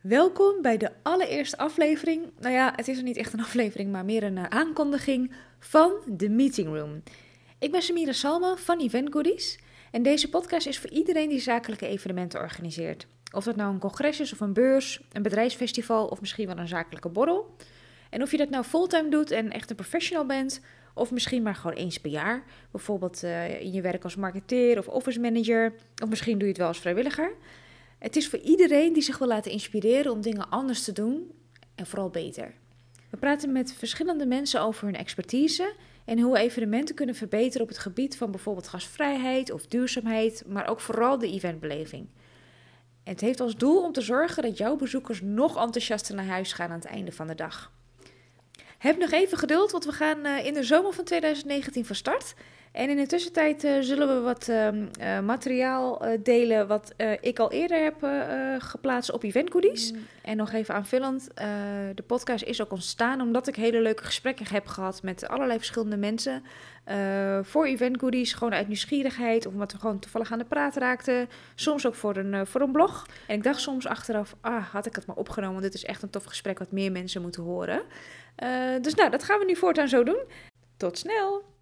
Welkom bij de allereerste aflevering. Nou ja, het is nog niet echt een aflevering, maar meer een uh, aankondiging van The Meeting Room. Ik ben Samira Salma van Event Goodies en deze podcast is voor iedereen die zakelijke evenementen organiseert. Of dat nou een congres is of een beurs, een bedrijfsfestival of misschien wel een zakelijke borrel. En of je dat nou fulltime doet en echt een professional bent, of misschien maar gewoon eens per jaar. Bijvoorbeeld uh, in je werk als marketeer of office manager, of misschien doe je het wel als vrijwilliger. Het is voor iedereen die zich wil laten inspireren om dingen anders te doen en vooral beter. We praten met verschillende mensen over hun expertise en hoe we evenementen kunnen verbeteren op het gebied van bijvoorbeeld gastvrijheid of duurzaamheid, maar ook vooral de eventbeleving. Het heeft als doel om te zorgen dat jouw bezoekers nog enthousiaster naar huis gaan aan het einde van de dag. Heb nog even geduld, want we gaan eh, in de zomer van 2019 van start. En in de tussentijd uh, zullen we wat uh, uh, materiaal delen wat ik al eerder heb geplaatst op Event Goodies. Mm. En nog even aanvullend, de podcast is ook ontstaan omdat ik hele leuke gesprekken heb gehad met allerlei verschillende mensen. voor Event Goodies, gewoon uit nieuwsgierigheid of omdat we gewoon toevallig aan de praat raakten. Soms ook voor een, voor een blog. En ik dacht soms achteraf, ah, had ik het maar opgenomen, want dit is echt een tof gesprek wat meer mensen moeten horen. dus nou, dat gaan we nu voortaan zo doen. Tot snel!